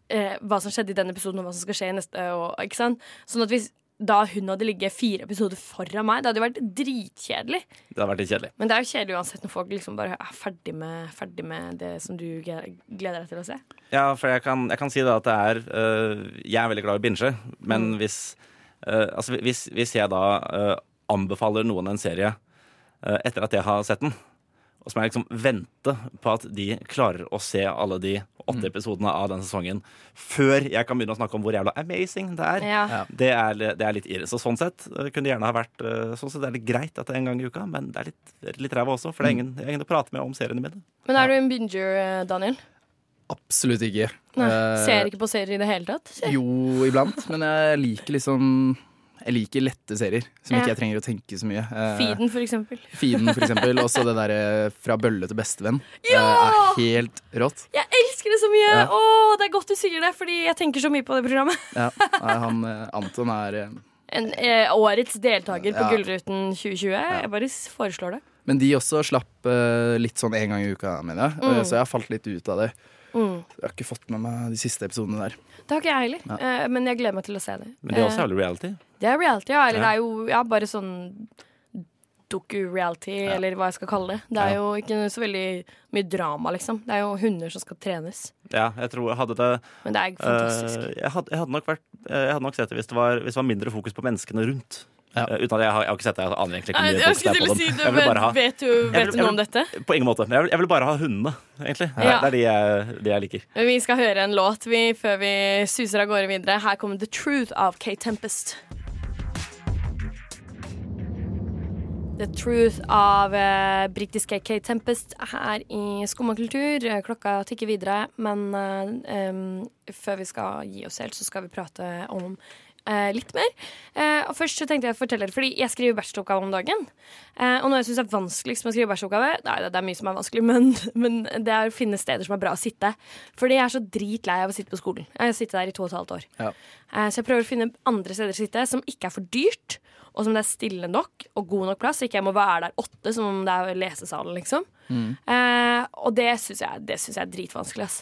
Speaker 3: eh, hva som skjedde i den episoden, og hva som skal skje i neste. Og, ikke sant? Sånn at hvis da hun hadde ligget fire episoder foran meg, det hadde jo vært dritkjedelig.
Speaker 4: Det hadde vært litt kjedelig.
Speaker 3: Men det er jo kjedelig uansett når folk liksom bare er ferdig med, ferdig med det som du gleder deg til å se.
Speaker 4: Ja, for jeg kan, jeg kan si da at det er øh, Jeg er veldig glad i å binge, men hvis, øh, altså, hvis, hvis jeg da øh, anbefaler noen en serie øh, etter at jeg har sett den, og som jeg liksom venter på at de klarer å se alle de åtte episodene av den sesongen før jeg kan begynne å snakke om hvor jævla amazing det er.
Speaker 3: Ja.
Speaker 4: Det er, det er litt irre. Så sånn sett kunne det gjerne ha vært øh, Sånn sett er det greit at det er en gang i uka, men det er litt, litt ræva også, for det er ingen, det er ingen å prate med om seriene mine.
Speaker 3: Men er du en binger, eh, Daniel?
Speaker 5: Absolutt ikke.
Speaker 3: Nei,
Speaker 5: Eh,
Speaker 3: ser ikke på serier i det hele tatt? Ser.
Speaker 5: Jo, iblant. Men jeg liker liksom Jeg liker lette serier som
Speaker 3: Ja.
Speaker 5: ikke jeg trenger å tenke så mye. Eh,
Speaker 3: Feeden, for eksempel. (laughs)
Speaker 5: Feeden, for eksempel. Også det derre Fra bølle til bestevenn. eh,
Speaker 3: Ja!
Speaker 5: Er helt rått.
Speaker 3: Jeg elsker det så mye!
Speaker 5: Ja.
Speaker 3: Å, det er godt du sier det, fordi jeg tenker så mye på det programmet.
Speaker 5: Ja. Han, eh, Anton er eh,
Speaker 3: En, eh, årets deltaker på
Speaker 5: Ja.
Speaker 3: Gullruten 2020. Jeg bare foreslår det.
Speaker 5: Men de også slapp eh, litt sånn en gang i uka, mener jeg. Mm. Så jeg har falt litt ut av det. Jeg har ikke fått med meg de siste episodene der.
Speaker 3: Det har ikke jeg heller, eh, men jeg gleder meg til å se det.
Speaker 4: Men det er også
Speaker 3: Eh,
Speaker 4: jævlig reality.
Speaker 3: det er reality, ja. Eller
Speaker 4: Ja.
Speaker 3: det er jo ja, bare sånn doku-reality, eller hva jeg skal kalle det. Det er
Speaker 5: Ja.
Speaker 3: jo ikke så veldig mye drama, liksom. Det er jo hunder som skal trenes.
Speaker 4: Ja, jeg tror jeg hadde det
Speaker 3: Men det er fantastisk.
Speaker 4: Uh, jeg, hadde, jeg, hadde nok vært, eh, jeg hadde nok sett det hvis det var, hvis det var mindre fokus på menneskene rundt.
Speaker 5: Ja.
Speaker 4: Uh, uten at jeg har, jeg har ikke sett det, jeg aner egentlig ikke mye
Speaker 3: jeg
Speaker 4: er
Speaker 3: til
Speaker 4: på
Speaker 3: si
Speaker 4: dem. Jeg ha,
Speaker 3: vet du, vet
Speaker 4: vil-
Speaker 3: du noe om dette?
Speaker 4: på ingen måte. Men jeg vil, jeg bare ha hundene, egentlig. Det,
Speaker 3: Ja.
Speaker 4: det er de jeg, de jeg liker.
Speaker 3: Vi skal høre en låt vi, før vi suser av gårde videre. Her kommer The Truth av Kate Tempest. The Truth av eh, britiske Kate Tempest her i Skummakultur. Eh, Klokka tikker videre, men eh, um, før vi skal gi oss helt, så skal vi prate om eh, litt mer. Eh, og først så tenkte jeg å fortelle dere, fordi jeg skriver bacheloroppgave om dagen. Eh, og noe jeg syns er vanskeligst med å skrive bacheloroppgave Nei, det, det er mye som er vanskelig, (laughs) men, men det er å finne steder som er bra å sitte. Fordi jeg er så dritlei av å sitte på skolen. Jeg har sittet der i to og et halvt år.
Speaker 5: Ja.
Speaker 3: Eh, så jeg prøver å finne andre steder å sitte som ikke er for dyrt, og som det er stille nok og god nok plass, så ikke jeg må være der åtte som om det er lesesalen, liksom. Eh, og det syns jeg, jeg er dritvanskelig, ass.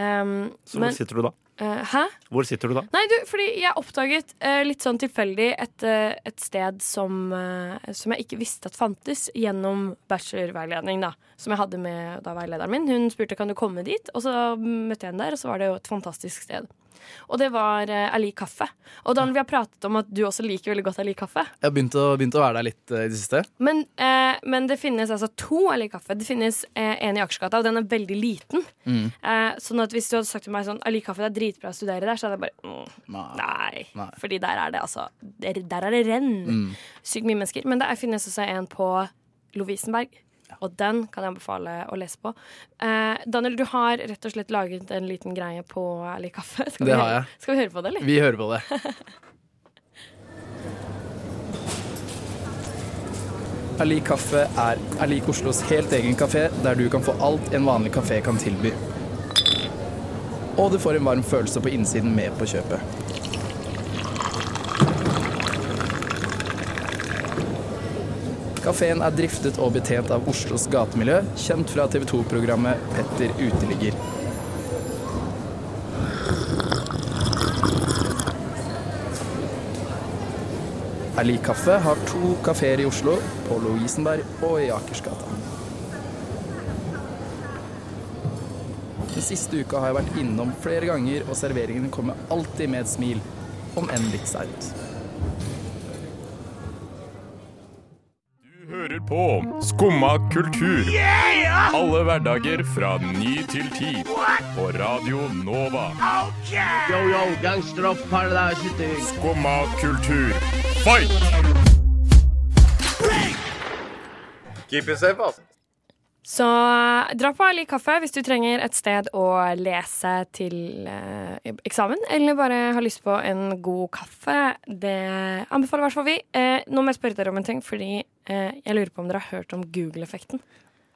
Speaker 3: Um,
Speaker 4: Så
Speaker 3: men,
Speaker 4: hvor sitter du da?
Speaker 3: Eh, hæ?
Speaker 4: Hvor sitter du da?
Speaker 3: Nei, du, fordi jeg oppdaget uh, litt sånn tilfeldig et, eh, et sted som, som jeg ikke visste at fantes, gjennom bachelorveiledning, da. Som jeg hadde med da veilederen min. Hun spurte kan du komme dit, og så møtte jeg henne der, og så var det jo et fantastisk sted. Og det var eh, Ali Kaffe. Og Daniel, vi har pratet om at du også liker veldig godt Ali Kaffe.
Speaker 5: Jeg har begynt å, begynt å være der litt eh, i det siste.
Speaker 3: Men, eh, men det finnes altså to Ali Kaffe. Det finnes eh, en i Akersgata, og den er veldig liten. Eh, sånn at hvis du hadde sagt til meg sånn Ali Kaffe, det er dritbra å studere der, så hadde jeg bare mm,
Speaker 5: Nei.
Speaker 3: Nei.
Speaker 5: Nei.
Speaker 3: Fordi der er det altså Der, der er det renn. Sykt mye mennesker. Men det finnes også en på Lovisenberg. Og den kan jeg anbefale å lese på. Eh, Daniel, du har rett og slett laget en liten greie på Ali Kaffe. Skal vi
Speaker 5: Det har jeg.
Speaker 3: Skal vi høre på det, eller?
Speaker 5: Vi hører på det. (laughs) Ali Kaffe er lik Oslos helt egen kafé, der du kan få alt en vanlig kafé kan tilby. Og du får en varm følelse på innsiden med på kjøpet. Kafeen er driftet og betjent av Oslos gatemiljø, kjent fra TV 2-programmet Petter uteligger. Ali Kaffe har to kafeer i Oslo, på Lovisenberg og i Akersgata. Den siste uka har jeg vært innom flere ganger, og serveringene kommer alltid med et smil, om enn litt seint.
Speaker 7: Hører på Skumma kultur. Alle hverdager fra ny til ti. På Radio Nova. Skumma kultur. Fight!
Speaker 3: Så eh, dra på Ali kaffe hvis du trenger et sted å lese til eh, eksamen, eller bare har lyst på en god kaffe. Det anbefaler i hvert fall vi. Eh, nå må jeg spørre dere om en ting, fordi eh, jeg lurer på om dere har hørt om Google-effekten.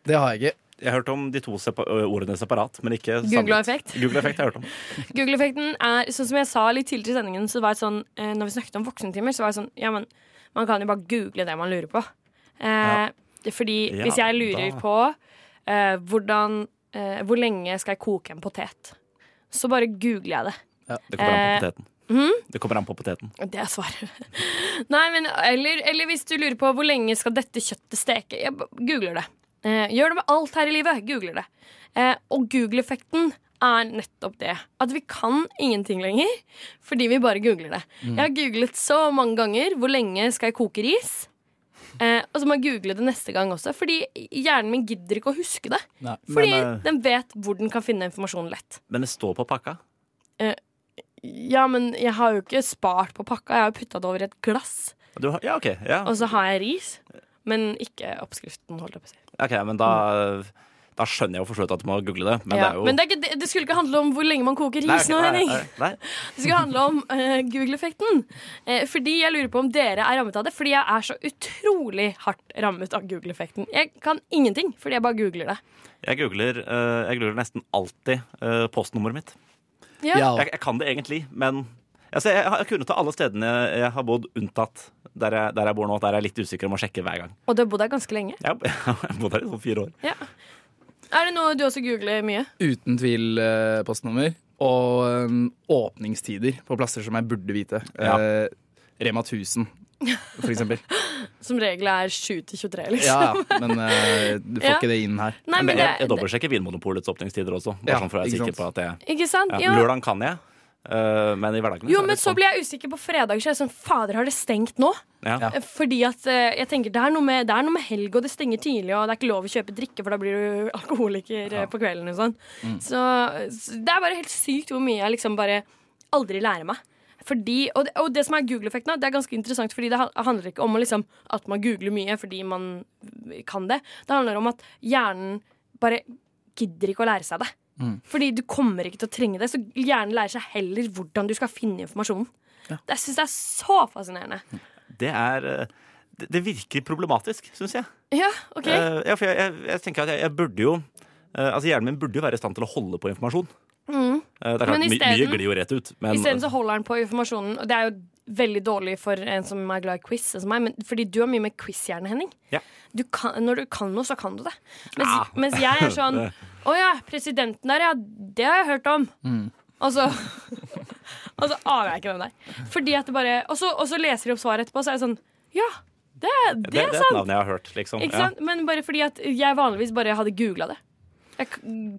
Speaker 5: Det har jeg ikke.
Speaker 4: Jeg har hørt om de to sepa ordene separat, men ikke
Speaker 3: Google-effekt.
Speaker 4: Google effekt har jeg hørt om. (laughs)
Speaker 3: Google-effekten er, sånn som jeg sa litt tidligere i sendingen, så var det sånn, eh, når vi snakket om voksentimer, så var det sånn, ja, men man kan jo bare google det man lurer på. Eh, er Fordi
Speaker 4: Ja,
Speaker 3: hvis jeg lurer
Speaker 4: da.
Speaker 3: på uh, hvordan, uh, hvor lenge skal jeg koke en potet, så bare googler jeg det.
Speaker 4: Ja, Det kommer an på
Speaker 3: poteten.
Speaker 4: poteten. Det kommer an på poteten.
Speaker 3: Det er svaret. (laughs) Nei, men, eller, eller hvis du lurer på hvor lenge skal dette kjøttet steke, jeg googler det. Eh, gjør det med alt her i livet. Googler det. Eh, og Google-effekten er nettopp det. At vi kan ingenting lenger fordi vi bare googler det. Jeg har googlet så mange ganger hvor lenge skal jeg koke ris. Eh, og så må jeg google det neste gang også, fordi hjernen min gidder ikke å huske det.
Speaker 5: Nei.
Speaker 3: Fordi
Speaker 4: Men, eh,
Speaker 3: den vet hvor den kan finne informasjonen lett.
Speaker 4: Men det står på pakka.
Speaker 3: Ja, men jeg har jo ikke spart på pakka, jeg har jo putta det over i et glass.
Speaker 4: Du, har- ja, okay, Ja.
Speaker 3: Og så har jeg ris, men ikke oppskriften. holdt jeg på å si
Speaker 4: Ok, men da, da skjønner jeg jo for at du må google det. Men
Speaker 3: ja.
Speaker 4: det er jo
Speaker 3: Men det, er ikke, det, skulle ikke handle om hvor lenge man koker ris nå, Henning. Det skulle handle om uh, Google-effekten. Uh, fordi jeg lurer på om dere er rammet av det. Fordi jeg er så utrolig hardt rammet av Google-effekten. Jeg kan ingenting fordi jeg bare googler det.
Speaker 4: Jeg googler, uh, jeg googler nesten alltid postnummeret mitt.
Speaker 3: Ja.
Speaker 5: Ja.
Speaker 4: Jeg, jeg kan det egentlig, men altså, jeg, jeg kunne ta alle stedene jeg, har bodd, unntatt der jeg, der jeg bor nå. Der jeg er litt usikker om å sjekke hver gang.
Speaker 3: Og du har bodd her ganske lenge.
Speaker 4: Har (laughs) jeg har bodd her i sånn fire år.
Speaker 3: Ja. Er det noe du også googler mye?
Speaker 5: Uten tvil eh, postnummer. Og um, åpningstider på plasser som jeg burde vite.
Speaker 4: Ja.
Speaker 5: Eh, Rema 1000, for eksempel. (laughs)
Speaker 3: Som regel er 7 til 23, liksom.
Speaker 5: Ja, men eh, du får (laughs)
Speaker 3: Ja.
Speaker 5: ikke det inn her.
Speaker 3: Nei,
Speaker 4: Men
Speaker 3: men
Speaker 4: jeg,
Speaker 3: det,
Speaker 4: jeg dobbeltsjekker Vinmonopolets åpningstider også. Bare
Speaker 5: Ja,
Speaker 4: sånn for å være
Speaker 5: ikke
Speaker 4: sikker på
Speaker 5: sant.
Speaker 4: at jeg
Speaker 3: Ikke sant?
Speaker 4: ja,
Speaker 3: Ja.
Speaker 4: Lørdag kan jeg, eh, men i hverdagen
Speaker 3: Jo,
Speaker 4: er
Speaker 3: men så
Speaker 4: sånn.
Speaker 3: blir jeg usikker på fredager. Så er jeg sånn, Fader, har det stengt nå?
Speaker 4: ja.
Speaker 5: Ja.
Speaker 3: Eh, Fordi at uh, jeg tenker det er, noe med, det er noe med helg, og det stenger tidlig, og det er ikke lov å kjøpe drikke, for da blir du (laughs) alkoholiker ja. på kvelden og sånn. Så, så det er bare helt sykt hvor mye jeg liksom bare aldri lærer meg. Fordi, og, det, og det som er Google-effekten, det er ganske interessant, fordi det handler ikke om å liksom, at man googler mye fordi man kan det. Det handler om at hjernen bare gidder ikke å lære seg det. Fordi du kommer ikke til å trenge det, så hjernen lærer seg heller hvordan du skal finne informasjonen. Det syns jeg er så fascinerende.
Speaker 4: Det er eh, det, det virker problematisk, syns jeg.
Speaker 3: Ja, ok
Speaker 4: Eh, ja, for jeg, jeg, jeg tenker at jeg, jeg burde jo eh, Altså Hjernen min burde jo være i stand til å holde på informasjon. Eh, det er klart,
Speaker 3: Mm. Men
Speaker 4: my, Mye glir jo rett ut. Men
Speaker 3: Isteden så holder han på informasjonen, og det er jo veldig dårlig for en som er glad i quiz, som meg, men fordi du har mye med quiz-hjerne, Henning.
Speaker 4: Ja.
Speaker 3: Du kan, når du kan noe, så kan du det. Mens,
Speaker 4: Ja.
Speaker 3: mens jeg er sånn (laughs) Å ja, presidenten der, ja, det har jeg hørt om. Og så (laughs) Og så aner jeg ikke hvem det er. Fordi at det bare Og så, og så leser de opp svaret etterpå, så er jeg sånn Ja, det, det,
Speaker 4: det, det
Speaker 3: er
Speaker 4: er et
Speaker 3: sant.
Speaker 4: navn jeg har hørt, liksom.
Speaker 3: Ikke
Speaker 4: Ja.
Speaker 3: sant? Men bare fordi at jeg vanligvis bare hadde googla det. Jeg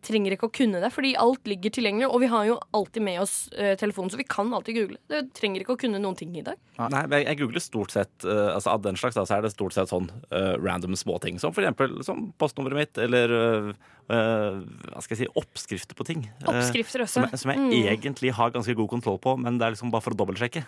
Speaker 3: trenger ikke å kunne det, fordi alt ligger tilgjengelig. Og vi har jo alltid med oss uh, telefonen, så vi kan alltid google. Du trenger ikke å kunne noen ting i dag.
Speaker 4: Nei, men jeg, jeg googler stort sett uh, altså Av den slags da, så er det stort sett sånn uh, random småting. Som for eksempel som postnummeret mitt, eller hva skal jeg si, oppskrifter på ting.
Speaker 3: Oppskrifter også.
Speaker 4: som, jeg- som jeg egentlig har ganske god kontroll på, men det er liksom bare for å dobbeltsjekke.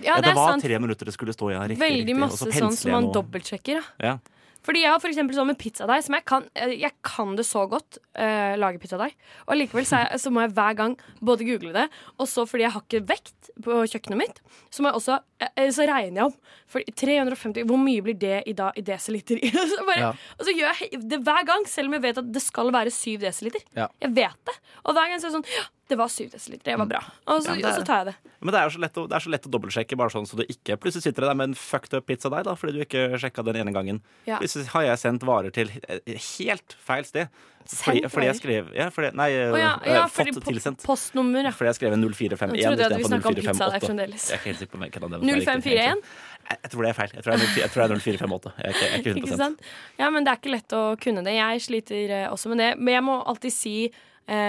Speaker 3: Ja,
Speaker 4: Ja,
Speaker 3: det
Speaker 4: det var
Speaker 3: sant.
Speaker 4: tre minutter det skulle stå igjen. Ja, riktig,
Speaker 3: Veldig
Speaker 4: riktig.
Speaker 3: masse sånn som man
Speaker 4: dobbeltsjekker,
Speaker 3: dobbeltsjekker. Ja. Fordi jeg har for sånn med pizzadeig, som jeg kan, eh, jeg kan det så godt, uh, lage pizzadeig. Og likevel så, jeg, så må jeg hver gang både google det, og så fordi jeg har ikke vekt på kjøkkenet mitt, så må jeg også uh, Så regner jeg om. For 350, hvor mye blir det i, da, i desiliter? (laughs) så bare,
Speaker 5: Ja.
Speaker 3: Og så gjør jeg det hver gang, selv om jeg vet at det skal være 7 desiliter.
Speaker 5: Ja.
Speaker 3: Jeg vet det. Og hver gang så er det sånn det var 7 desiliter. Det var bra. Og så,
Speaker 4: Ja,
Speaker 3: tar jeg det.
Speaker 4: Men det er jo så lett å, det er så lett å dobbeltsjekke, bare sånn så du ikke plutselig sitter der med en fucked up pizza deg da, fordi du ikke sjekka den ene gangen.
Speaker 3: Ja.
Speaker 4: Plutselig har jeg sendt varer til eh, helt feil sted. Fordi, fordi jeg skrev ja, fordi, Nei,
Speaker 3: oh, ja,
Speaker 4: eh,
Speaker 3: ja,
Speaker 4: fått
Speaker 3: fordi po-
Speaker 4: tilsendt.
Speaker 3: postnummer, ja.
Speaker 4: Fordi jeg skrev 0451
Speaker 3: Jeg trodde at vi
Speaker 4: istedenfor
Speaker 3: snakket om pizza der
Speaker 4: 0458. Jeg er ikke helt sikker på hvordan er
Speaker 3: 0541?
Speaker 4: Jeg, jeg tror det er feil. Jeg tror det er 04- jeg tror det er 0458. Jeg er ikke, jeg er ikke 100
Speaker 3: Ikke sant? Ja, men det er ikke lett å kunne det. Jeg sliter også med det. Men jeg må alltid si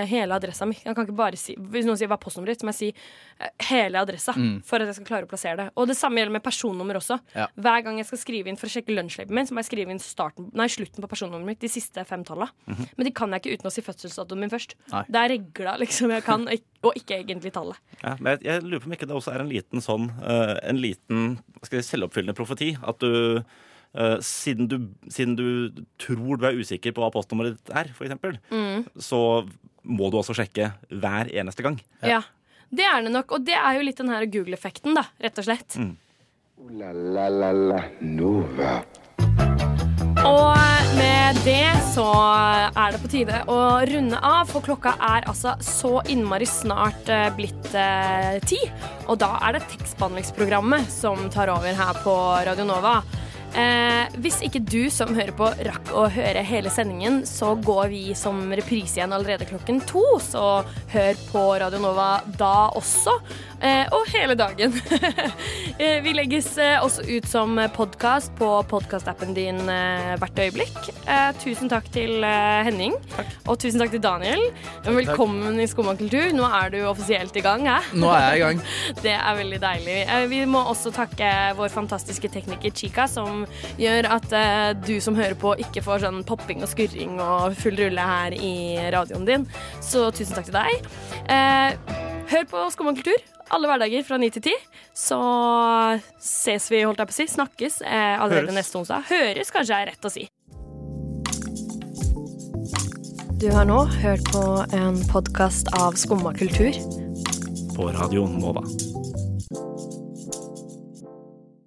Speaker 3: hele adressa mi. Jeg kan ikke bare si, Hvis noen sier hva er postnummeret ditt, så må jeg si eh, hele adressa for at jeg skal klare å plassere det. Og det samme gjelder med personnummer også.
Speaker 5: Ja.
Speaker 3: Hver gang jeg skal skrive inn for å sjekke lunsjlabelen min, så må jeg skrive inn starten, nei, slutten på personnummeret mitt, de siste fem talla. Men de kan jeg ikke uten å si fødselsdatoen min først.
Speaker 5: Nei.
Speaker 3: Det er regla liksom jeg kan, og ikke egentlig tallet.
Speaker 4: Ja, men jeg, jeg lurer på om ikke det også er en liten sånn eh, En liten si, selvoppfyllende profeti. At du Uh, siden, du siden du tror du er usikker på hva postnummeret ditt er, for eksempel, så må du også sjekke hver eneste gang.
Speaker 3: Ja. Det er det nok. Og det er jo litt den her Google-effekten, da, rett og slett.
Speaker 2: Mm. la la la la Nova.
Speaker 3: Og med det så er det på tide å runde av, for klokka er altså så innmari snart eh, blitt eh, ti. Og da er det tekstbehandlingsprogrammet som tar over her på Radio Nova. Eh, hvis ikke du som hører på rakk å høre hele sendingen, så går vi som reprise igjen allerede klokken to. Så hør på Radio Nova da også. Eh, og hele dagen. (laughs) Eh, vi legges eh, også ut som podkast på podkastappen din hvert øyeblikk. Tusen takk til Henning, Henning, og tusen takk til Daniel. Velkommen i Skumma kultur. Nå er du offisielt i gang. Hæ?
Speaker 5: Nå er jeg i gang. (laughs)
Speaker 3: Det er veldig deilig. Vi må også takke vår fantastiske tekniker Chica, som gjør at du som hører på, ikke får sånn popping og skurring og full rulle her i radioen din. Så tusen takk til deg. Hør på Skumma kultur alle hverdager fra 9 til 10. Så ses vi, holdt jeg på å si. Snakkes eh, allerede
Speaker 4: Høres.
Speaker 3: neste onsdag. Høres kanskje er rett å si. Du har nå hørt på en podkast av Skumma kultur.
Speaker 4: På Radio Nova.